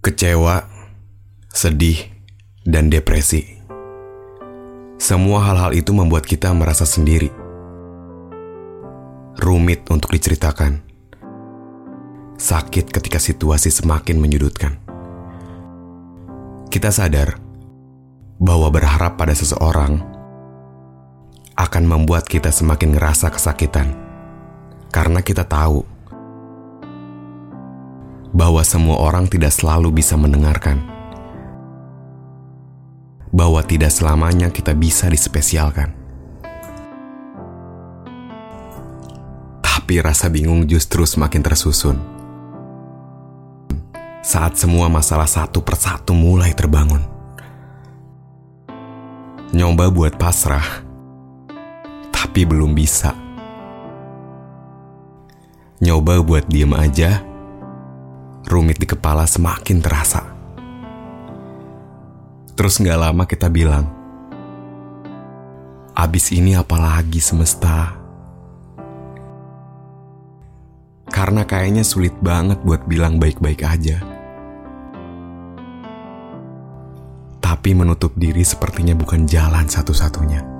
Kecewa, sedih, dan depresi. Semua hal-hal itu membuat kita merasa sendiri. Rumit untuk diceritakan. Sakit ketika situasi semakin menyudutkan. Kita sadar bahwa berharap pada seseorang akan membuat kita semakin ngerasa kesakitan. Karena kita tahu bahwa semua orang tidak selalu bisa mendengarkan, bahwa tidak selamanya kita bisa dispesialkan. Tapi rasa bingung justru semakin tersusun. Saat semua masalah satu persatu mulai terbangun. Nyoba buat pasrah, tapi belum bisa. Nyoba buat diem aja, rumit di kepala semakin terasa. Terus nggak lama kita bilang, abis ini apalagi semesta? Karena kayaknya sulit banget buat bilang baik-baik aja. Tapi menutup diri sepertinya bukan jalan satu-satunya.